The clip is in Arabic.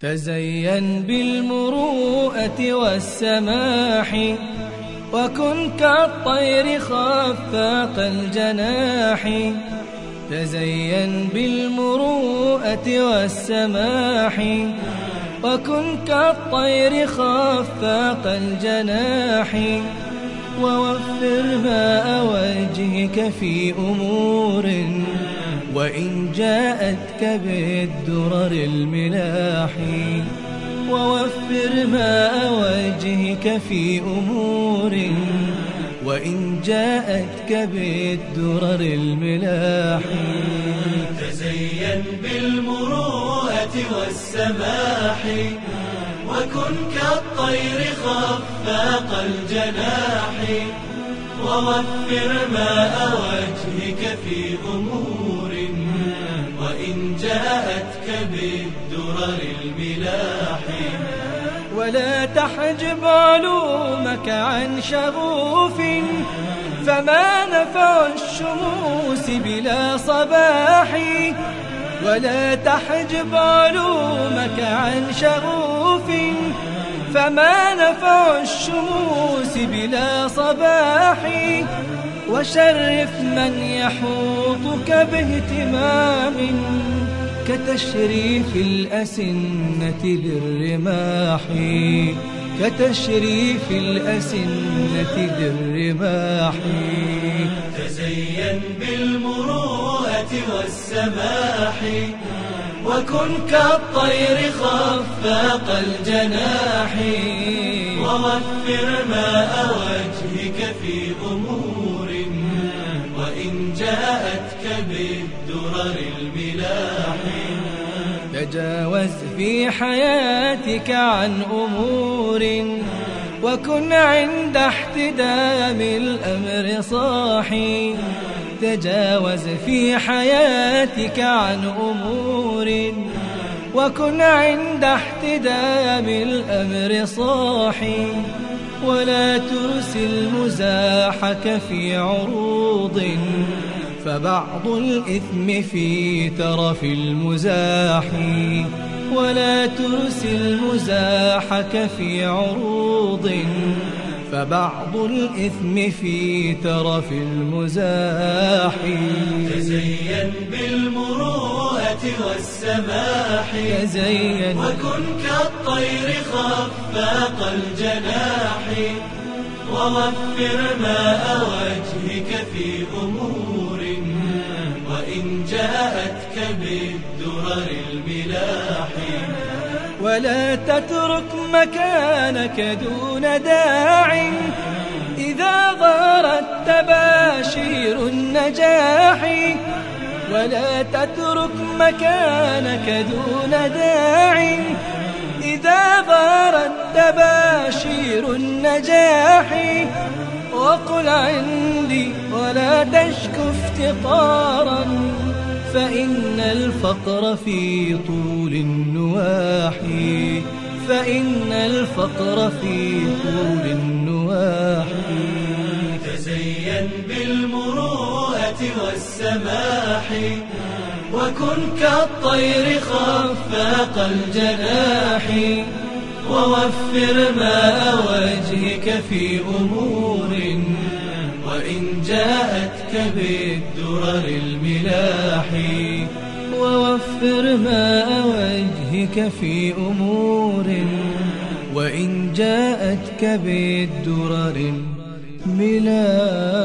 تزين بالمروءة والسماح وكن كالطير خفاق الجناح. تزين بالمروءة والسماح وكن كالطير خفاق الجناح. ووفر ماء وجهك في أمور وإن جاءتك بالدرر الملاح ووفر ماء وجهك في أمور وإن جاءتك بالدرر الملاح تزين بالمروءة والسماح وكن كالطير خفاق الجناح ووفر ماء وجهك في أمور وإن جاءتك بالدرر الملاح. ولا تحجب علومك عن شغوف فما نفع الشموس بلا صباح. ولا تحجب علومك عن شغوف فما نفع الشموس بلا صباح وشرف من يحوطك باهتمام كتشريف الأسنة للرماح كتشريف الأسنة للرماح تزين بالمروءة والسماح. وكن كالطير خفاق الجناح ووفر ماء وجهك في أمور وإن جاءتك بالدرر الملاح تجاوز في حياتك عن أمور وكن عند احتدام الأمر صاحي. تجاوز في حياتك عن أمور وكن عند احتدام الأمر صاحي ولا ترسل مزاحك في عروض فبعض الإثم في ترف المزاح ولا ترسل مزاحك في عروض فبعض الإثم في ترف المزاح. تزين بالمروءة والسماح. تزين. وكن كالطير خفاق الجناح. ووفر ماء وجهك في أمور. وإن جاءتك بالدرر الملاح. ولا تترك مكانك دون داع. إذا ظهرت تباشير النجاح ولا تترك مكانك دون داع. إذا ظهرت تباشير النجاح وقل عندي ولا تشك افتقارا. فإن الفقر في طول النواح فإن الفقر في طول النواح تزين بالمروءة والسماح وكن كالطير خفاق الجناح. ووفر ماء وجهك في أمور وإن جاءتك بالدرر الملاح ووفر ماء وجهك في أمور وإن جاءتك بالدرر الملاح.